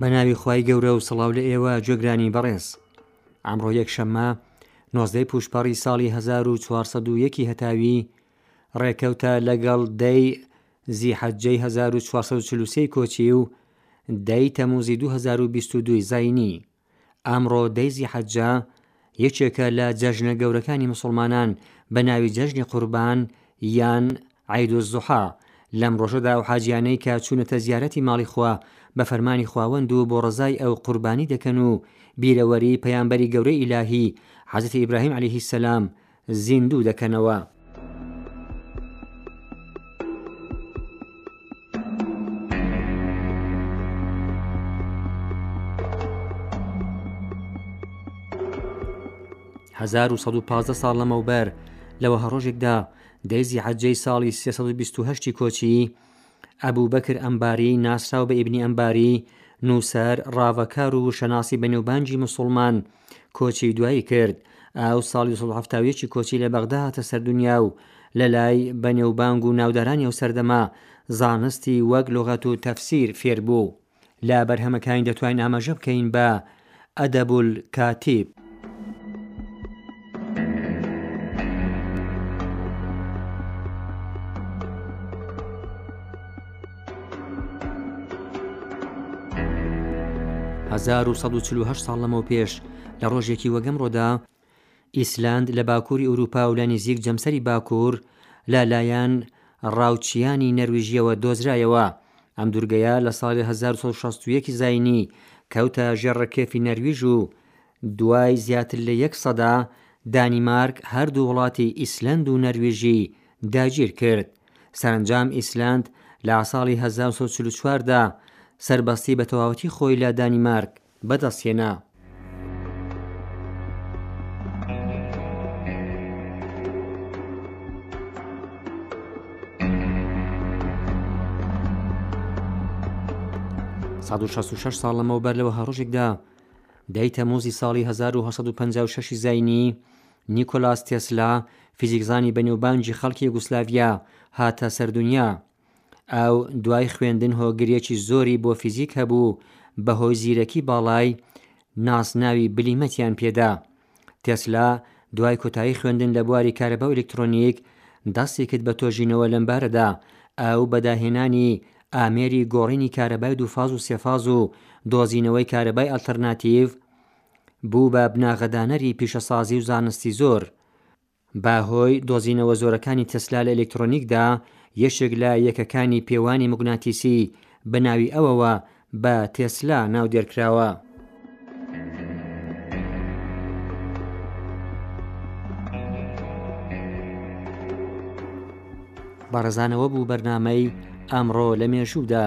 بە ناوی خی گەورە و سەڵاو لە ئێوە جێگرانی بەڕێز ئەمڕۆ یەک شەممە نۆزدەی پوشپەڕی ساڵی 1940 هەتاوی ڕێکەوتە لەگەڵ دەی زیحەجەی 1940 کۆچی و دەی تەموزی 2022 زینی ئەمڕۆ دەی زیحەجە، یەکێکە لە جەژنە گەورەکانی مسوڵمانان بە ناوی جەژنی قوربان یان عید الضحی، لەم ڕۆژەدا ئەو حاجیانەی کە چوونەتە زیارەتی ماڵی خوا بە فەرمانی خواوەند و بۆ ڕەزای ئەو قوربانی دەکەن و بیرەوەری پەیامبەری گەورەی ئیلاهی، حەزرەتی ئیبراهیم علیە سلام، زیندوو دەکەنەوە. هەزار و سەد و پازدە ساڵ لەمەوبەر لە وەهەڕۆژێکدا، دەیزی عەججەی ساڵی سێ سەد و بیست و هەشت ی کۆچی، ئەبوبەکر ئەنباری ناسراو بە ئیبنی ئەنباری، نووسەر، ڕاڤەکار و وشەناسی بەنێوبانگی موسوڵمان، کۆچی دوایی کرد، ئاو ساڵی سەد و حەفتا و یەکی کۆچی لە بەغدا هاتە سەر دونیا و لە لای بەنێوبانگ و ناودارانی ئەو سەردەمە زانستی وەک لوغەت و تەفسیر فێر بوو. لە بەرهەمەکانی دەتوانین ئاماژە بکەین بە، ادب الکاتب. هەزار و سەد و چل و هەشت ساڵ لەمەوپێش لە ڕۆژێکی وەک ئەمڕۆدا، ئیسلاند لە باکووری ئورووپا و لە نیزیک جەمسەری باکوور لە لایەن ڕاوچییانی نەرویژییەوە دۆزرایەوە. ئەم دوورگەیە لە ساڵی هەزار و سەد و شەست و یەک زاینی کەوتە ژێر ڕکێفی نەرویژ و دوای زیاتر لە یەک سەدە دانیمارک هەر دوو وڵاتی ئیسلەند و نەرویژی داگیر کرد. سەرەنجام ئیسلەند لە ساڵی هەزار و سەد و چل و چوار دا سەربەستی بە تەواوەتی خۆی لە دانیمارک بەدەستهێنا. سەد و شەست و شەش ساڵ لەمەوبەر لە وەها ڕۆژێکدا دەی تەموزی ساڵی 1956 زینی نیکۆلاس تێسلا فیزیکزانی بەنێوبانجی خەڵکی یوگسلاڤیا هاتە سەردونیا ئاو دوای خوێندن هۆگریەکی زۆری بۆ فیزیک هەبوو بەهۆی زیرەکی باڵای ناسناوی بلیمەتیان پێدا تێسلا دوای کۆتایی خوێندن لە بواری کارەبا و ئەلکترۆنیک دەستی کرد بە تۆژینەوە لەم بارەدا ئاو بەداهێنانی ئامێری گۆڕینی کارەبای دووفاز و سێفاز و دۆزینەوەی کارەبای ئەلتەرناتیڤ بوو بە بناغەدانەری پیشەسازی و زانستی زۆر بە هۆی دۆزینەوە زۆرەکانی تەسلا لە ئەلکترۆنیکدا، یەکێک لە یەکەکانی پێوانی موگناتیسی بە ناوی ئەوەوە بە تێسلا ناودێر کراوە. بەڕێزانەوە بوو بەرنامەی ئەمڕۆ لە مێژوودا.